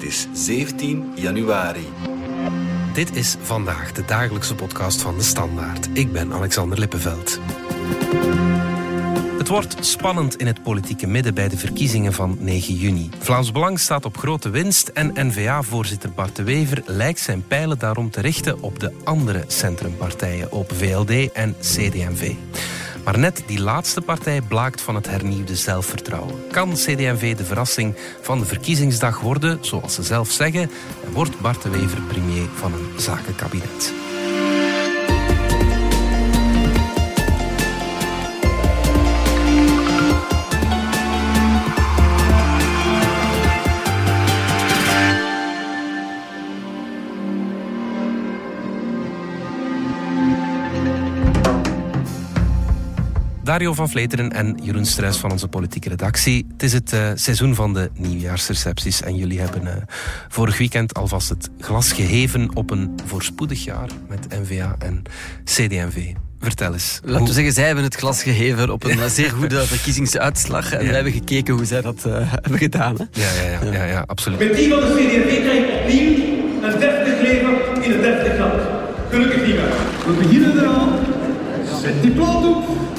Het is 17 januari. Dit is vandaag de dagelijkse podcast van de Standaard. Ik ben Alexander Lippenveld. Het wordt spannend in het politieke midden bij de verkiezingen van 9 juni. Vlaams Belang staat op grote winst en N-VA-voorzitter Bart de Wever lijkt zijn pijlen daarom te richten op de andere centrumpartijen, op VLD en CD&V. Maar net die laatste partij blaakt van het hernieuwde zelfvertrouwen. Kan CD&V de verrassing van de verkiezingsdag worden, zoals ze zelf zeggen, en wordt Bart de Wever premier van een zakenkabinet? Dario van Vleteren en Jeroen Struis van onze politieke redactie. Het is het uh, seizoen van de nieuwjaarsrecepties en jullie hebben uh, vorig weekend alvast het glas geheven op een voorspoedig jaar met NVA en CD&V. Vertel eens. Laten we zeggen, zij hebben het glas geheven op een zeer goede verkiezingsuitslag. En ja. we hebben gekeken hoe zij dat uh, hebben gedaan. Hè? Ja, ja, ja, ja, ja, absoluut. Met die van de CD&V krijg ik opnieuw een deftig leven in een deftig land. Gelukkig niet meer. We beginnen eraan. Zet die plaat op.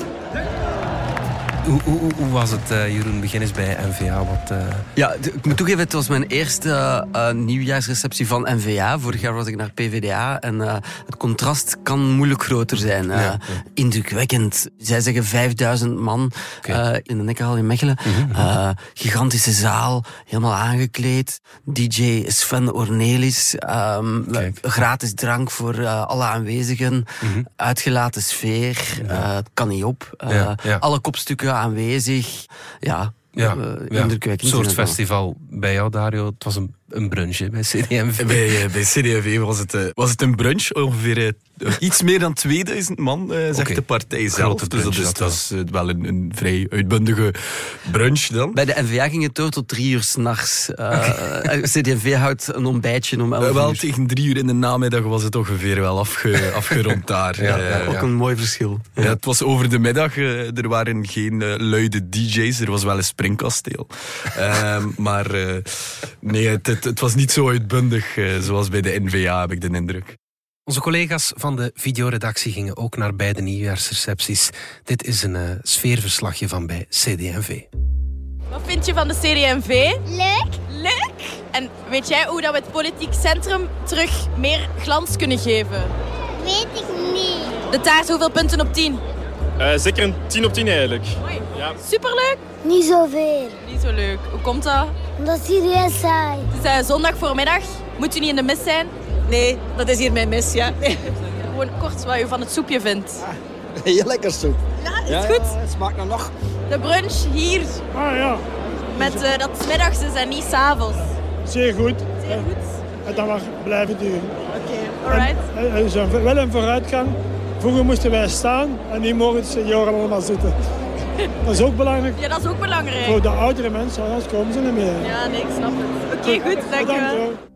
Hoe, hoe, hoe, was het, uh, Jeroen? Begin eens bij NVA. Wat, uh... Ja, ik moet toegeven, het was mijn eerste uh, nieuwjaarsreceptie van NVA. Vorig jaar was ik naar PVDA. En het contrast kan moeilijk groter zijn. Ja, ja. Indrukwekkend. Zij zeggen 5000 man okay. in de Nekkerhal in Mechelen. Mm -hmm. gigantische zaal, helemaal aangekleed. DJ Sven Ornelis. Um, gratis drank voor alle aanwezigen. Mm -hmm. Uitgelaten sfeer. het kan niet op. Alle kopstukken aanwezig. Ja, ja, uh, indrukwekkend. Een soort festival bij jou, Dario. Het was een, een brunch bij CDMV. Bij, bij CDMV was het, uh, was het een brunch. Ongeveer uh, iets meer dan 2000 man, zegt okay. de partij zelf. Dus dat, is, dat was wel een, een, vrij uitbundige brunch dan. Bij de NVA ging het door tot drie uur s'nachts. Okay. CDMV houdt een ontbijtje om elf uur. Wel tegen drie uur in de namiddag was het ongeveer wel afge, afgerond daar. ja, ja, ook een mooi verschil. Ja. het was over de middag. er waren geen luide DJ's. Er was wel een springkasteel. uh, maar uh, nee, het, het, het, was niet zo uitbundig uh, zoals bij de NVA, heb ik de indruk. Onze collega's van de videoredactie gingen ook naar beide nieuwjaarsrecepties. Dit is een uh, sfeerverslagje van bij CD&V. Wat vind je van de CD&V? Leuk. Leuk? En weet jij hoe dat we het politiek centrum terug meer glans kunnen geven? Weet ik niet. De taart, hoeveel punten op 10? Uh, zeker een 10 op 10 eigenlijk. Mooi. Ja. Superleuk? Niet zoveel. Niet zo leuk. Hoe komt dat? Omdat heel saai. Het is uh, zondag voormiddag. Moet u niet in de mis zijn? Nee, dat is hier mijn mis, ja. Gewoon kort wat u van het soepje vindt. Ah, heel lekker soep. Ja, is ja, goed? Ja, het smaakt nou nog. De brunch hier. Ah ja. Met uh, dat middags is en niet s'avonds. Zeer goed. Zeer goed. En dat mag blijven duren. Oké, okay. alright. Er is wel een vooruitgang. Vroeger moesten wij staan en nu mogen de senioren allemaal zitten. Dat is ook belangrijk. Ja, dat is ook belangrijk. Voor de oudere mensen, anders komen ze niet meer. Ja, nee, ik snap het. Oké, okay, goed, dankjewel.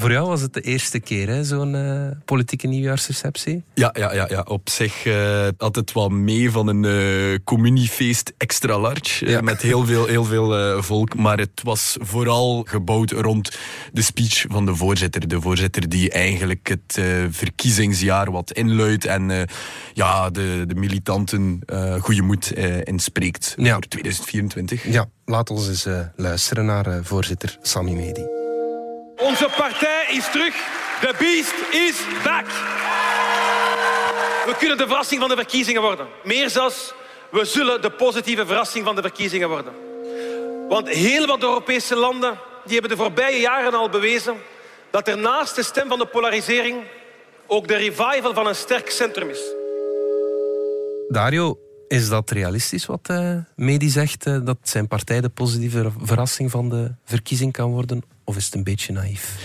Voor jou was het de eerste keer, zo'n uh, politieke nieuwjaarsreceptie? Ja, ja, ja, ja. op zich uh, had het wel mee van een uh, communiefeest extra large. Ja. met heel veel, heel veel volk. Maar het was vooral gebouwd rond de speech van de voorzitter. De voorzitter die eigenlijk het verkiezingsjaar wat inluidt. En ja, de, de militanten goede moed inspreekt ja. voor 2024. Ja, laat ons eens luisteren naar voorzitter Sami Medi. Onze partij is terug. The beast is back. We kunnen de verrassing van de verkiezingen worden. Meer zelfs, we zullen de positieve verrassing van de verkiezingen worden. Want heel wat Europese landen die hebben de voorbije jaren al bewezen dat er naast de stem van de polarisering ook de revival van een sterk centrum is. Dario, is dat realistisch wat uh, Medi zegt? Uh, dat zijn partij de positieve verrassing van de verkiezing kan worden? Of is het een beetje naïef?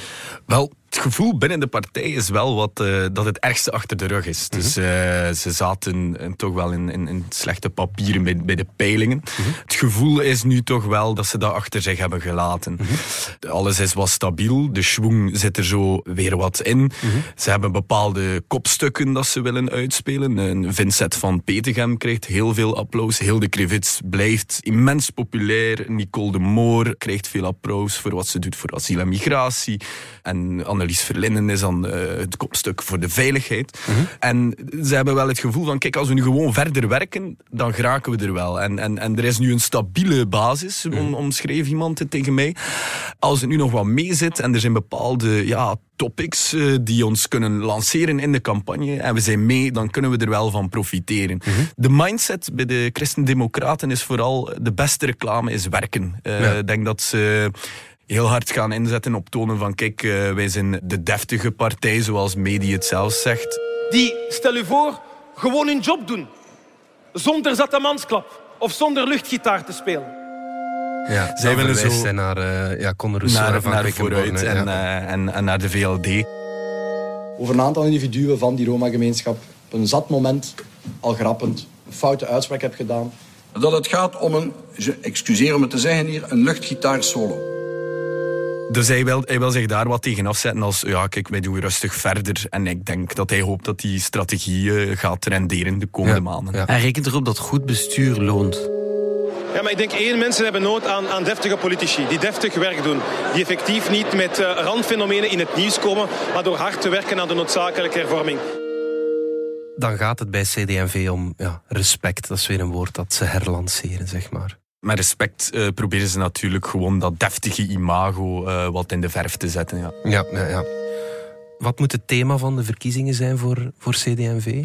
Wel, Het gevoel binnen de partij is wel wat, uh, dat het ergste achter de rug is. Dus uh, ze zaten uh, toch wel in, in, in, slechte papieren bij, bij de peilingen. Mm -hmm. Het gevoel is nu toch wel dat ze dat achter zich hebben gelaten. Mm -hmm. Alles is wat stabiel. De schwung zit er zo weer wat in. Ze hebben bepaalde kopstukken dat ze willen uitspelen. Vincent van Petegem krijgt heel veel applaus. Hilde Krivits blijft immens populair. Nicole de Moor krijgt veel applaus voor wat ze doet voor asiel en migratie. En Annelies Verlinden is dan uh, het kopstuk voor de veiligheid. Mm -hmm. En ze hebben wel het gevoel van, kijk, als we nu gewoon verder werken, dan geraken we er wel. En, en, en er is nu een stabiele basis, mm -hmm. omschreef iemand het tegen mij. Als het nu nog wat mee zit en er zijn bepaalde ja, topics uh, die ons kunnen lanceren in de campagne en we zijn mee, dan kunnen we er wel van profiteren. Mm -hmm. De mindset bij de Christen-Democraten is vooral de beste reclame is werken. Ik uh, ja. denk dat ze heel hard gaan inzetten op tonen van kijk, uh, wij zijn de deftige partij, zoals Medi het zelf zegt. Die, stel u voor, gewoon hun job doen. Zonder zatamansklap of zonder luchtgitaar te spelen. Ja, zij willen zo zijn naar uh, ja, Conor naar, naar vooruit en, ja. uh, en, en naar de VLD. Over een aantal individuen van die Roma-gemeenschap op een zat moment al grappend een foute uitspraak heb gedaan. Dat het gaat om een, excuseer om het te zeggen hier, een luchtgitaar solo. Dus hij wil, hij wil zich daar wat tegen afzetten als, ja kijk, wij doen rustig verder. En ik denk dat hij hoopt dat die strategie uh, gaat renderen de komende ja, maanden. Ja. Hij rekent erop dat goed bestuur loont. Ja, maar ik denk één, mensen hebben nood aan, aan deftige politici. Die deftig werk doen. Die effectief niet met uh, randfenomenen in het nieuws komen, maar door hard te werken aan de noodzakelijke hervorming. Dan gaat het bij CD&V om ja, respect. Dat is weer een woord dat ze herlanceren, zeg maar met respect uh, proberen ze natuurlijk gewoon dat deftige imago uh, wat in de verf te zetten. Ja. Ja, ja, ja. Wat moet het thema van de verkiezingen zijn voor, voor CD&V?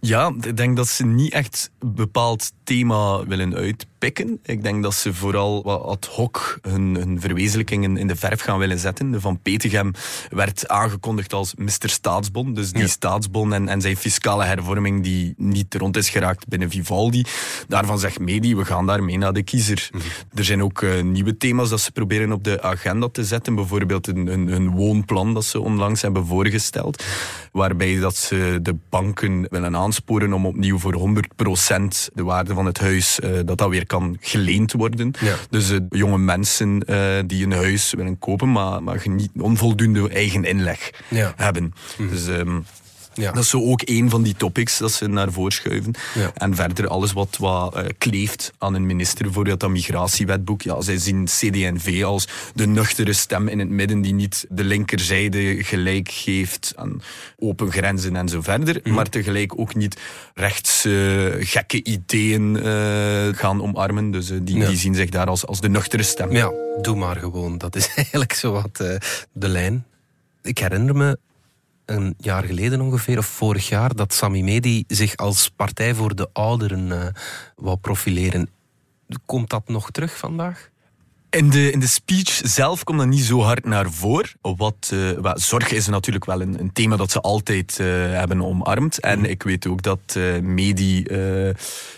Ja, ik denk dat ze niet echt een bepaald thema willen uitpikken. Ik denk dat ze vooral wat ad hoc hun, hun verwezenlijkingen in de verf gaan willen zetten. De Van Petegem werd aangekondigd als Mr. Staatsbon. Dus die ja. staatsbon en, en zijn fiscale hervorming die niet rond is geraakt binnen Vivaldi. Daarvan zegt Medi, we gaan daarmee naar de kiezer. Mm -hmm. Er zijn ook uh, nieuwe thema's dat ze proberen op de agenda te zetten. Bijvoorbeeld een, een, een woonplan dat ze onlangs hebben voorgesteld. Waarbij dat ze de banken willen aansporen om opnieuw voor 100% de waarde van het huis, uh, dat dat weer kan geleend worden. Ja. Dus uh, jonge mensen uh, die een huis willen kopen, maar, maar niet onvoldoende eigen inleg ja. hebben. Mm. Dus... Um, ja. Dat is zo ook een van die topics dat ze naar voren schuiven. Ja. En verder alles wat, wat uh, kleeft aan een minister, bijvoorbeeld dat migratiewetboek. Ja, zij zien CD&V als de nuchtere stem in het midden die niet de linkerzijde gelijk geeft aan open grenzen en zo verder. Mm. Maar tegelijk ook niet rechts uh, gekke ideeën uh, gaan omarmen. Dus die, ja. die zien zich daar als, als de nuchtere stem. Ja, doe maar gewoon. Dat is eigenlijk zo wat de lijn. Ik herinner me een jaar geleden ongeveer, of vorig jaar, dat Sami Medi zich als partij voor de ouderen uh, wou profileren. Komt dat nog terug vandaag? In de, in de speech zelf komt dat niet zo hard naar voren. Wat, uh, wat, zorg is natuurlijk wel een, een thema dat ze altijd uh, hebben omarmd. En ik weet ook dat uh, Medi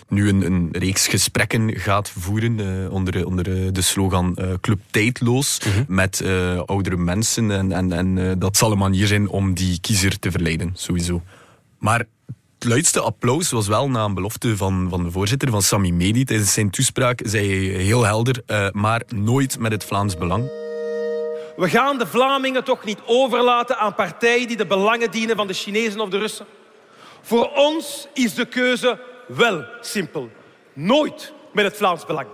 nu een, een, reeks gesprekken gaat voeren onder, onder de slogan Club Tijdloos -hmm. met oudere mensen. En, en, en dat zal een manier zijn om die kiezer te verleiden, sowieso. Maar het luidste applaus was wel na een belofte van, van de voorzitter van Sami Medi. Tijdens zijn toespraak zei hij heel helder, uh, maar nooit met het Vlaams belang. We gaan de Vlamingen toch niet overlaten aan partijen die de belangen dienen van de Chinezen of de Russen. Voor ons is de keuze wel simpel. Nooit met het Vlaams belang.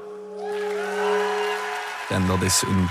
En dat is een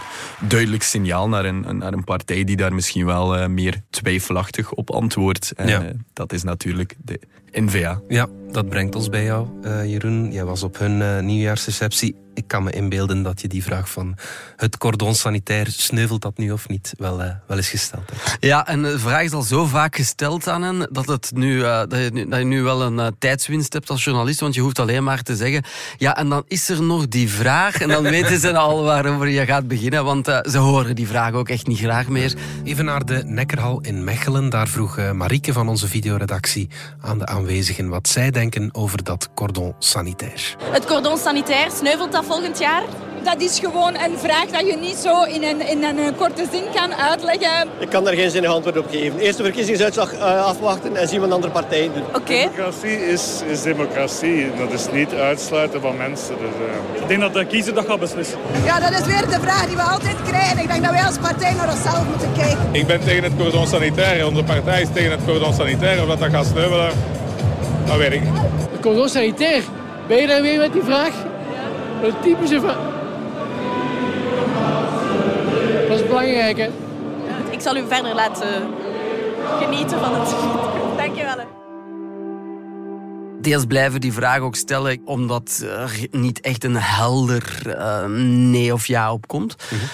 duidelijk signaal naar een, naar een partij die daar misschien wel uh, meer twijfelachtig op antwoordt. En ja. uh, dat is natuurlijk de N-VA. Ja, dat brengt ons bij jou, uh, Jeroen. Jij was op hun nieuwjaarsreceptie. Ik kan me inbeelden dat je die vraag van het cordon sanitair, sneuvelt dat nu of niet, wel, wel eens gesteld hebt. Ja, en de vraag is al zo vaak gesteld aan hen dat, het nu, dat, je, nu, dat je nu wel een tijdswinst hebt als journalist, want je hoeft alleen maar te zeggen, ja, en dan is er nog die vraag, en dan weten ze al waarover je gaat beginnen, want uh, ze horen die vraag ook echt niet graag meer. Even naar de Nekkerhal in Mechelen. Daar vroeg uh, Marieke van onze videoredactie aan de aanwezigen wat zij denken over dat cordon sanitair. Het cordon sanitair, sneuvelt dat volgend jaar? Dat is gewoon een vraag dat je niet zo in een, in een korte zin kan uitleggen. Ik kan daar geen zinnig antwoord op geven. Eerst de verkiezingsuitslag uh, afwachten en zien wat andere partijen doen. Oké. Okay. Democratie is, is democratie. Dat is niet uitsluiten van mensen. Dus, uh... Ik denk dat de kiezer dat gaat beslissen. Ja, dat is weer de vraag die we altijd krijgen. Ik denk dat wij als partij naar onszelf moeten kijken. Ik ben tegen het cordon sanitair. Onze partij is tegen het cordon sanitair. Of dat dat gaat sneuvelen, dat weet ik. Het cordon sanitair? Ben je daar weer met die vraag? Een typische vraag. Dat is belangrijk, hè? Ik zal u verder laten genieten van het Dankjewel. Deels blijven die vraag ook stellen omdat er niet echt een helder uh, nee of ja op komt. Mm -hmm.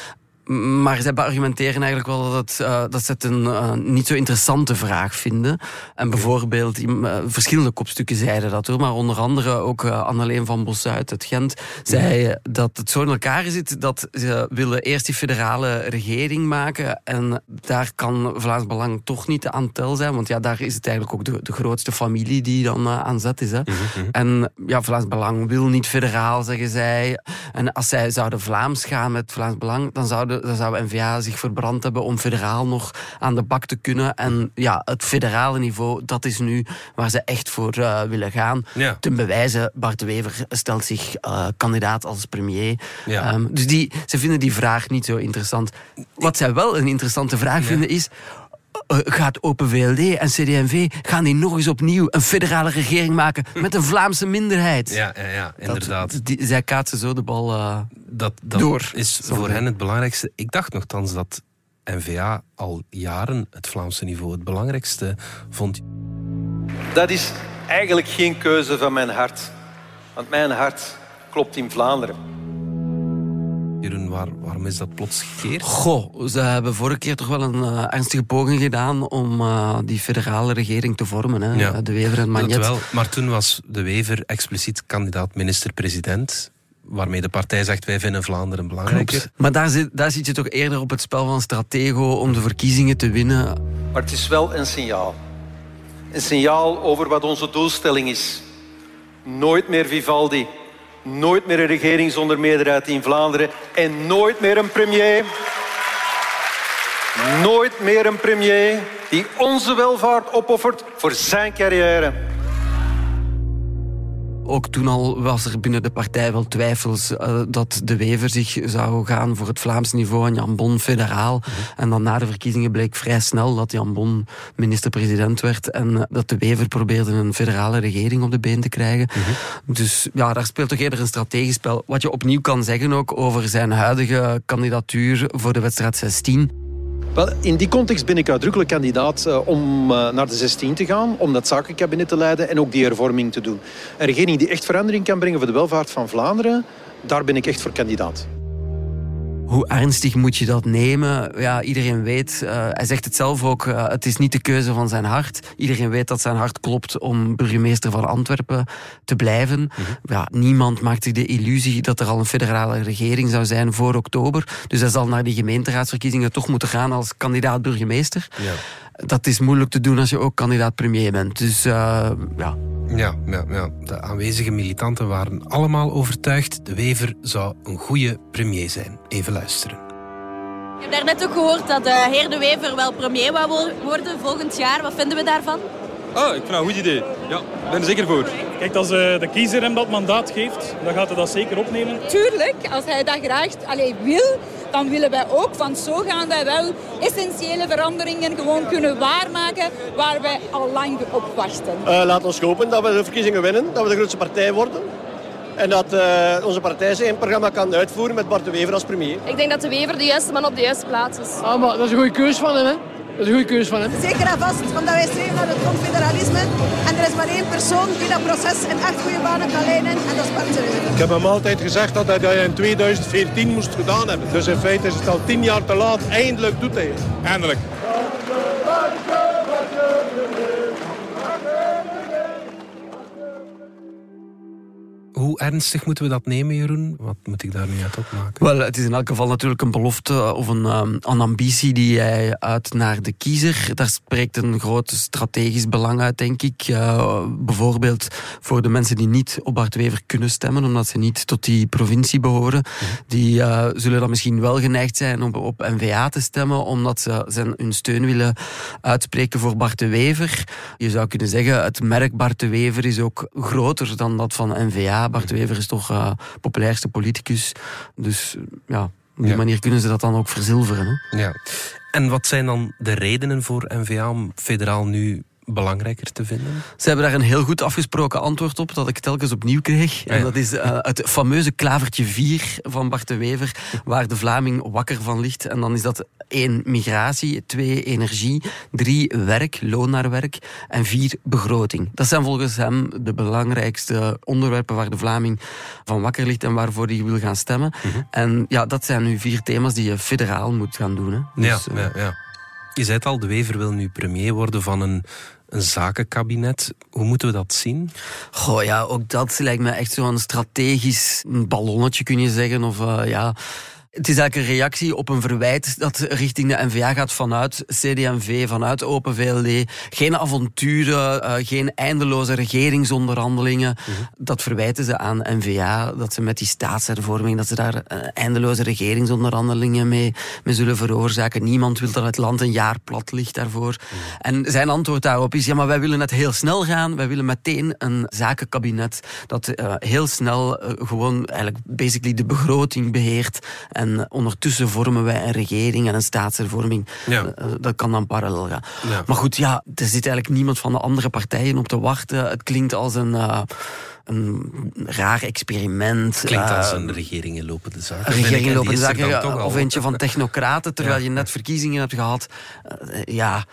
Maar zij argumenteren eigenlijk wel dat, het, uh, dat ze het een uh, niet zo interessante vraag vinden. En bijvoorbeeld, uh, verschillende kopstukken zeiden dat hoor, maar onder andere ook Anneleen van Bosuit uit Gent zei dat het zo in elkaar zit dat ze willen eerst die federale regering maken en daar kan Vlaams Belang toch niet aan tel zijn, want ja, daar is het eigenlijk ook de, de grootste familie die dan aan zet is. Hè. Mm -hmm. En ja, Vlaams Belang wil niet federaal, zeggen zij. En als zij zouden Vlaams gaan met Vlaams Belang, dan zouden dan zou N-VA zich verbrand hebben om federaal nog aan de bak te kunnen. En ja, het federale niveau, dat is nu waar ze echt voor uh, willen gaan. Ja. Ten bewijze, Bart de Wever stelt zich uh, kandidaat als premier. Ja. Um, dus die, ze vinden die vraag niet zo interessant. Wat zij wel een interessante vraag ja. vinden is... Uh, gaat Open VLD en CD&V gaan die nog eens opnieuw een federale regering maken met een Vlaamse minderheid? Ja, ja, ja inderdaad. Dat, die, zij kaatsen zo de bal uh, dat, dat door. is voor hen het belangrijkste. Ik dacht nogthans dat N-VA al jaren het Vlaamse niveau het belangrijkste vond. Dat is eigenlijk geen keuze van mijn hart. Want mijn hart klopt in Vlaanderen. Jeroen, waar, waarom is dat plots gekeerd? Goh, ze hebben vorige keer toch wel een uh, ernstige poging gedaan om uh, die federale regering te vormen. Hè? Ja, de Wever en Magnet. Dat wel, maar toen was de Wever expliciet kandidaat minister-president. Waarmee de partij zegt, wij vinden Vlaanderen belangrijker. Klopt. Maar daar zit, daar zit je toch eerder op het spel van Stratego om de verkiezingen te winnen. Maar het is wel een signaal. Een signaal over wat onze doelstelling is. Nooit meer Vivaldi. Nooit meer een regering zonder meerderheid in Vlaanderen. En nooit meer een premier. Nooit meer een premier die onze welvaart opoffert voor zijn carrière. Ook toen al was er binnen de partij wel twijfels uh, dat de Wever zich zou gaan voor het Vlaams niveau en Jan Bon federaal. Mm -hmm. En dan na de verkiezingen bleek vrij snel dat Jan Bon minister-president werd en uh, dat de Wever probeerde een federale regering op de been te krijgen. Mm -hmm. Dus ja, daar speelt toch eerder een strategisch spel. Wat je opnieuw kan zeggen ook over zijn huidige kandidatuur voor de wedstrijd 16. Wel, in die context ben ik uitdrukkelijk kandidaat uh, om uh, naar de 16 te gaan, om dat zakenkabinet te leiden en ook die hervorming te doen. Een regering die echt verandering kan brengen voor de welvaart van Vlaanderen, daar ben ik echt voor kandidaat. Hoe ernstig moet je dat nemen? Ja, iedereen weet, uh, hij zegt het zelf ook, uh, het is niet de keuze van zijn hart. Iedereen weet dat zijn hart klopt om burgemeester van Antwerpen te blijven. Mm -hmm. ja, niemand maakt zich de illusie dat er al een federale regering zou zijn voor oktober. Dus hij zal naar die gemeenteraadsverkiezingen toch moeten gaan als kandidaat burgemeester. Ja. Dat is moeilijk te doen als je ook kandidaat premier bent. Dus uh, ja... Ja, ja, ja, de aanwezige militanten waren allemaal overtuigd. De Wever zou een goede premier zijn. Even luisteren. Ik heb daarnet ook gehoord dat de heer De Wever wel premier wou worden volgend jaar. Wat vinden we daarvan? Ah, ik vind dat een goed idee. Ja, ik ben er zeker voor. Kijk, als uh, de kiezer hem dat mandaat geeft, dan gaat hij dat zeker opnemen. Tuurlijk, als hij dat graag allee, wil, dan willen wij ook. Want zo gaan wij wel essentiële veranderingen gewoon kunnen waarmaken waar wij al lang op wachten. Uh, laat ons hopen dat we de verkiezingen winnen, dat we de grootste partij worden. En dat uh, onze partij zijn programma kan uitvoeren met Bart de Wever als premier. Ik denk dat de Wever de juiste man op de juiste plaats is. Ah, maar dat is een goede keus van hem, hè? Dat is een goede keus van hem. Zeker en vast, omdat wij streven naar het confederalisme. En er is maar één persoon die dat proces in echt goede banen kan leiden. En dat is Bart. Ik heb hem altijd gezegd dat hij dat in 2014 moest gedaan hebben. Dus in feite is het al tien jaar te laat. Eindelijk doet hij het. Eindelijk. Hoe ernstig moeten we dat nemen, Jeroen? Wat moet ik daar nu uit opmaken? Wel, het is in elk geval natuurlijk een belofte of een, um, een ambitie die hij uit naar de kiezer. Daar spreekt een groot strategisch belang uit, denk ik. Uh, bijvoorbeeld voor de mensen die niet op Bart Wever kunnen stemmen, omdat ze niet tot die provincie behoren. Die uh, zullen dan misschien wel geneigd zijn om op N-VA te stemmen, omdat ze zijn, hun steun willen uitspreken voor Bart de Wever. Je zou kunnen zeggen, het merk Bart de Wever is ook groter dan dat van N-VA. Bart de Wever is toch uh, populairste politicus. Dus ja, op die Ja. manier kunnen ze dat dan ook verzilveren. Hè? Ja. En wat zijn dan de redenen voor NVA om federaal nu belangrijker te vinden? Ze hebben daar een heel goed afgesproken antwoord op, dat ik telkens opnieuw kreeg. En Ja. dat is uh, het fameuze klavertje 4 van Bart de Wever, waar de Vlaming wakker van ligt. En dan is dat één migratie, twee energie, drie werk, loon naar werk en vier begroting. Dat zijn volgens hem de belangrijkste onderwerpen waar de Vlaming van wakker ligt en waarvoor hij wil gaan stemmen. En ja, dat zijn nu vier thema's die je federaal moet gaan doen. Hè. Ja, Dus, eh, ja, ja. Je zei het al, de Wever wil nu premier worden van een, een zakenkabinet. Hoe moeten we dat zien? Goh, ja, ook dat lijkt me echt zo'n strategisch ballonnetje, kun je zeggen. Of uh, ja. Het is eigenlijk een reactie op een verwijt dat richting de NVA gaat vanuit CD&V, vanuit Open VLD. Geen avonturen, uh, geen eindeloze regeringsonderhandelingen. -hmm. Dat verwijten ze aan NVA, dat ze met die staatshervorming, dat ze daar uh, eindeloze regeringsonderhandelingen mee, mee zullen veroorzaken. Niemand wil dat het land een jaar plat ligt daarvoor. -hmm. En zijn antwoord daarop is, ja, maar wij willen het heel snel gaan. Wij willen meteen een zakenkabinet dat uh, heel snel gewoon eigenlijk basically de begroting beheert. En ondertussen vormen wij een regering en een staatshervorming. Ja. Uh, dat kan dan parallel gaan. Ja. Maar goed, ja, er zit eigenlijk niemand van de andere partijen op te wachten. Het klinkt als een, uh, een raar experiment. Klinkt als een regering lopende zaak. Een regering lopende zaak, of eentje van technocraten, terwijl ja. je net verkiezingen hebt gehad. Uh, ja,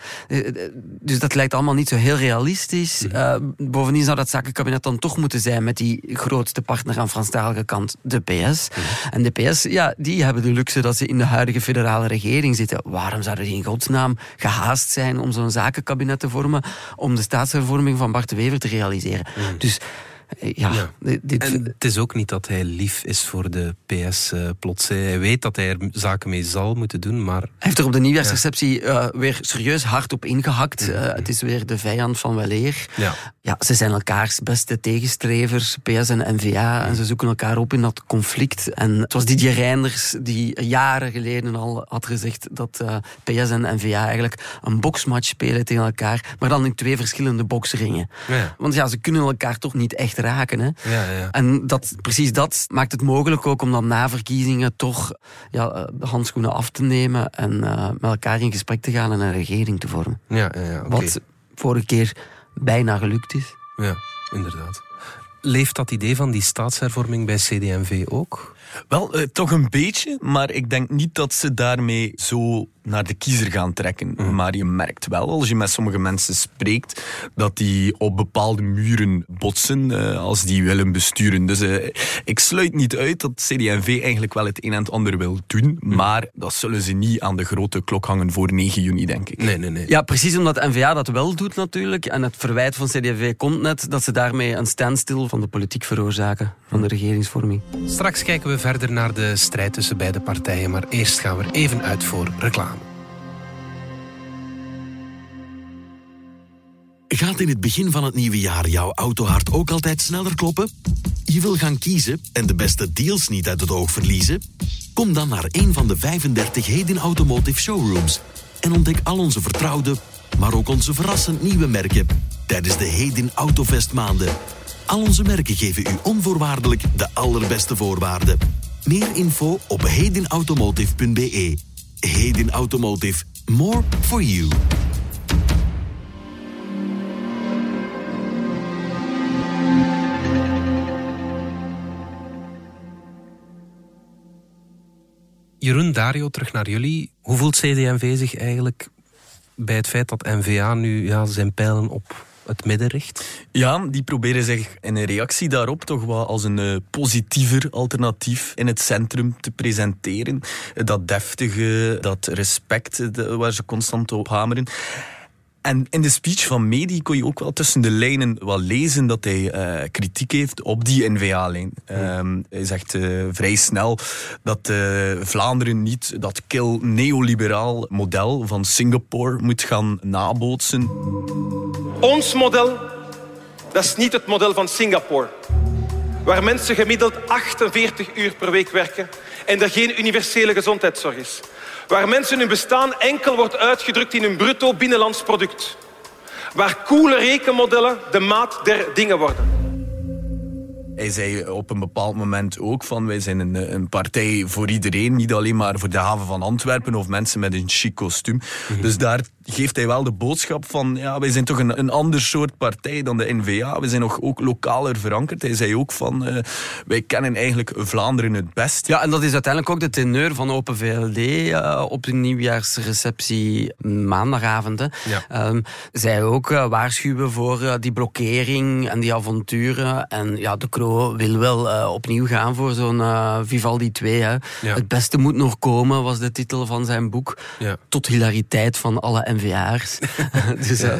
dus dat lijkt allemaal niet zo heel realistisch. Mhm. Bovendien zou dat zakenkabinet dan toch moeten zijn met die grootste partner aan Franstalige kant, de PS. Mhm. En de PS, ja, die hebben de luxe dat ze in de huidige federale regering zitten. Waarom zouden die in godsnaam gehaast zijn om zo'n zakenkabinet te vormen, om de staatshervorming van Bart de Wever te realiseren? Mhm. Dus ja, ja. Dit... En het is ook niet dat hij lief is voor de PS uh, plots. Hij weet dat hij er zaken mee zal moeten doen, maar... Hij heeft er op de nieuwjaarsreceptie ja. uh, weer serieus hard op ingehakt. Mm -hmm. uh, het is weer de vijand van weleer. Ja. ja, ze zijn elkaars beste tegenstrevers, PS en NVA, en ze zoeken elkaar op in dat conflict. En het was Didier Reinders die jaren geleden al had gezegd dat PS en NVA eigenlijk een boksmatch spelen tegen elkaar, maar dan in twee verschillende boksringen. Ja. Want ja, ze kunnen elkaar toch niet echt raken. Hè? Ja, ja. En dat, precies dat maakt het mogelijk ook om dan na verkiezingen toch ja, de handschoenen af te nemen en uh, met elkaar in gesprek te gaan en een regering te vormen. Ja, ja, ja, okay. Wat vorige keer bijna gelukt is. Ja, inderdaad. Leeft dat idee van die staatshervorming bij CD&V ook? Wel, uh, toch een beetje, maar ik denk niet dat ze daarmee zo naar de kiezer gaan trekken. Mm. Maar je merkt wel, als je met sommige mensen spreekt, dat die op bepaalde muren botsen uh, als die willen besturen. Dus uh, ik sluit niet uit dat CD&V eigenlijk wel het een en het ander wil doen, mm. maar dat zullen ze niet aan de grote klok hangen voor 9 juni, denk ik. Nee, nee, nee. Ja, precies omdat N-VA dat wel doet natuurlijk. En het verwijt van CD&V komt net dat ze daarmee een standstill van de politiek veroorzaken, van de regeringsvorming. Straks kijken we verder naar de strijd tussen beide partijen, maar eerst gaan we even uit voor reclame. Gaat in het begin van het nieuwe jaar jouw autohart ook altijd sneller kloppen? Je wil gaan kiezen en de beste deals niet uit het oog verliezen? Kom dan naar een van de 35 Hedin Automotive Showrooms en ontdek al onze vertrouwde, maar ook onze verrassend nieuwe merken tijdens de Hedin Autovest maanden. Al onze merken geven u onvoorwaardelijk de allerbeste voorwaarden. Meer info op hedinautomotive.be. Hedin Automotive. More for you. Jeroen, Dario, terug naar jullie. Hoe voelt CD&V zich eigenlijk bij het feit dat NVA nu ja, zijn pijlen op het midden richt? Ja, die proberen zich in een reactie daarop toch wel als een uh, positiever alternatief in het centrum te presenteren. Dat deftige, dat respect waar ze constant op hameren. En in de speech van Medi kon je ook wel tussen de lijnen wel lezen dat hij uh, kritiek heeft op die N-VA-lijn. Um, hij zegt uh, vrij snel dat uh, Vlaanderen niet dat kil neoliberaal model van Singapore moet gaan nabootsen. Ons model, dat is niet het model van Singapore. Waar mensen gemiddeld 48 uur per week werken en er geen universele gezondheidszorg is. Waar mensen hun bestaan enkel wordt uitgedrukt in hun bruto binnenlands product. Waar koele rekenmodellen de maat der dingen worden. Hij zei op een bepaald moment ook van wij zijn een, een partij voor iedereen, niet alleen maar voor de haven van Antwerpen of mensen met een chic kostuum. Mm -hmm. Dus daar geeft hij wel de boodschap van ja, wij zijn toch een, een ander soort partij dan de NVA. We zijn nog ook lokaler verankerd. Hij zei ook van uh, wij kennen eigenlijk Vlaanderen het best. Ja, en dat is uiteindelijk ook de teneur van Open VLD uh, op de nieuwjaarsreceptie maandagavond. Ja. Um, zij ook uh, waarschuwen voor die blokkering en die avonturen. En ja, de Wil wel opnieuw gaan voor zo'n Vivaldi 2. Hè. Ja. Het beste moet nog komen, was de titel van zijn boek. Ja. Tot hilariteit van alle NVA'ers. dus uh,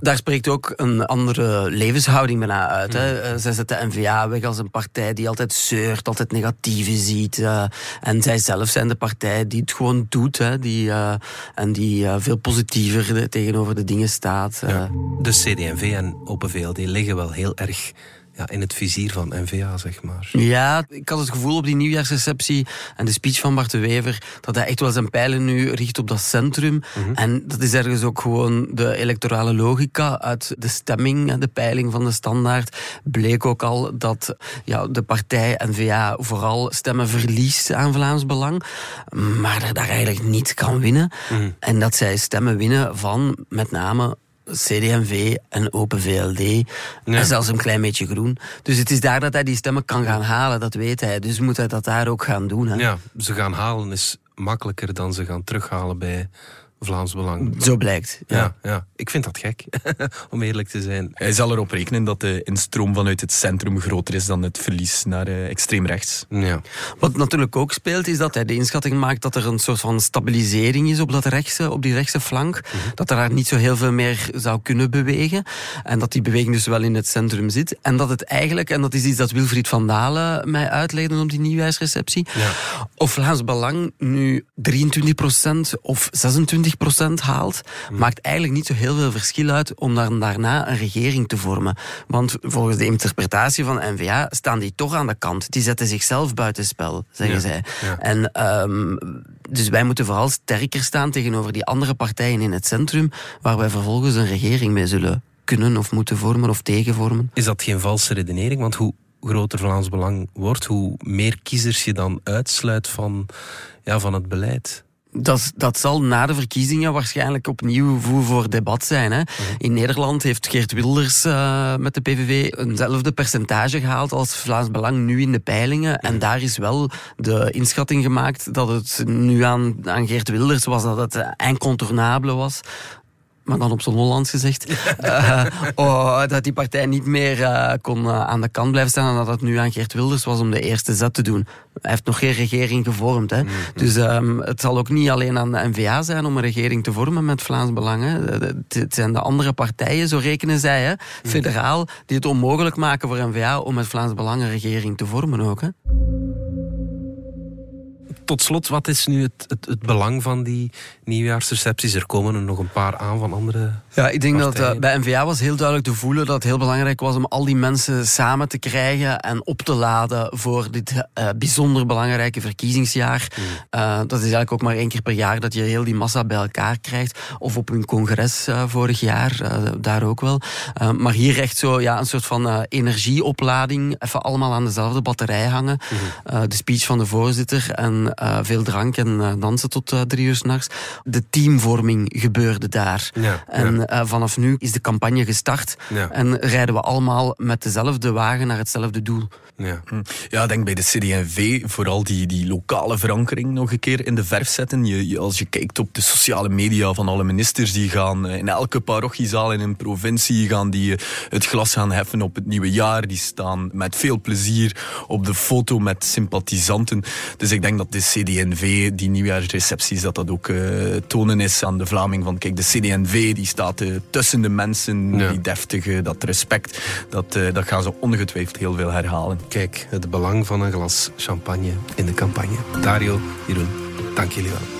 daar spreekt ook een andere levenshouding bijna uit. Hè. Zij zetten de NVA weg als een partij die altijd zeurt, altijd negatieve ziet. En zij zelf zijn de partij die het gewoon doet. Hè, die, en die veel positiever tegenover de dingen staat. Ja. De CD&V en Open VLD liggen wel heel erg ja, in het vizier van NVA, zeg maar. Ja, ik had het gevoel op die nieuwjaarsreceptie en de speech van Bart de Wever dat hij echt wel zijn pijlen nu richt op dat centrum. Mm -hmm. En dat is ergens ook gewoon de electorale logica uit de stemming, de peiling van de standaard. Bleek ook al dat ja, de partij NVA vooral stemmen verliest aan Vlaams Belang, maar er daar eigenlijk niet kan winnen. Mm -hmm. En dat zij stemmen winnen van met name CD&V en Open VLD. Ja. En zelfs een klein beetje groen. Dus het is daar dat hij die stemmen kan gaan halen, dat weet hij. Dus moet hij dat daar ook gaan doen. Hè? Ja, ze gaan halen is makkelijker dan ze gaan terughalen bij Vlaams Belang. Zo blijkt. Ja, ja. ja. Ik vind dat gek, om eerlijk te zijn. Hij zal erop rekenen dat de instroom vanuit het centrum groter is dan het verlies naar uh, extreem rechts. Ja. Wat natuurlijk ook speelt, is dat hij de inschatting maakt dat er een soort van stabilisering is op, dat rechtse, op die rechtse flank. Mm -hmm. Dat er daar niet zo heel veel meer zou kunnen bewegen. En dat die beweging dus wel in het centrum zit. En dat het eigenlijk, en dat is iets dat Wilfried van Dalen mij uitlegde op die nieuwjaarsreceptie, ja. of Vlaams Belang nu 23% of 26 haalt, hmm. maakt eigenlijk niet zo heel veel verschil uit om dan daarna een regering te vormen. Want volgens de interpretatie van NVA staan die toch aan de kant. Die zetten zichzelf buitenspel, zeggen ja. zij. Ja. En um, dus wij moeten vooral sterker staan tegenover die andere partijen in het centrum, waar wij vervolgens een regering mee zullen kunnen of moeten vormen of tegenvormen. Is dat geen valse redenering? Want hoe groter Vlaams Belang wordt, hoe meer kiezers je dan uitsluit van, ja, van het beleid. Dat, dat zal na de verkiezingen waarschijnlijk opnieuw voer voor debat zijn. Hè. -hmm. In Nederland heeft Geert Wilders uh, met de PVV eenzelfde percentage gehaald als Vlaams Belang nu in de peilingen. En daar is wel de inschatting gemaakt dat het nu aan, aan Geert Wilders was, dat het incontournabele was maar dan op zijn Hollands gezegd, uh, oh, dat die partij niet meer uh, kon uh, aan de kant blijven staan en dat het nu aan Geert Wilders was om de eerste zet te doen. Hij heeft nog geen regering gevormd. Hè. Mm -hmm. Dus um, het zal ook niet alleen aan de NVA zijn om een regering te vormen met Vlaams Belang. Hè. Het zijn de andere partijen, zo rekenen zij, hè, federaal, die het onmogelijk maken voor NVA om met Vlaams Belang een regering te vormen ook. Hè tot slot, wat is nu het, het, het, belang van die nieuwjaarsrecepties? Er komen er nog een paar aan van andere. Ja, ik denk partijen. dat uh, bij NVA was heel duidelijk te voelen dat het heel belangrijk was om al die mensen samen te krijgen en op te laden voor dit uh, bijzonder belangrijke verkiezingsjaar. Mm. Uh, dat is eigenlijk ook maar één keer per jaar dat je heel die massa bij elkaar krijgt. Of op hun congres vorig jaar, daar ook wel. maar hier echt zo ja, een soort van energieoplading, even allemaal aan dezelfde batterij hangen. Mm. de speech van de voorzitter en uh, veel drank en uh, dansen tot uh, drie uur s'nachts. De teamvorming gebeurde daar. Ja, en ja. vanaf nu is de campagne gestart. Ja. En rijden we allemaal met dezelfde wagen naar hetzelfde doel. Ja, ja denk bij de CD&V vooral die, die lokale verankering nog een keer in de verf zetten. Je, je, als je kijkt op de sociale media van alle ministers, die gaan in elke parochiezaal in een provincie gaan die het glas gaan heffen op het nieuwe jaar. Die staan met veel plezier op de foto met sympathisanten. Dus ik denk dat de CD&V, die nieuwjaarsrecepties, dat dat ook uh, tonen is aan de Vlaming van kijk, de CD&V die staat uh, tussen de mensen, die deftige, dat respect, dat, uh, dat gaan ze ongetwijfeld heel veel herhalen. Kijk, het belang van een glas champagne in de campagne. Dario, Jeroen, dank jullie wel.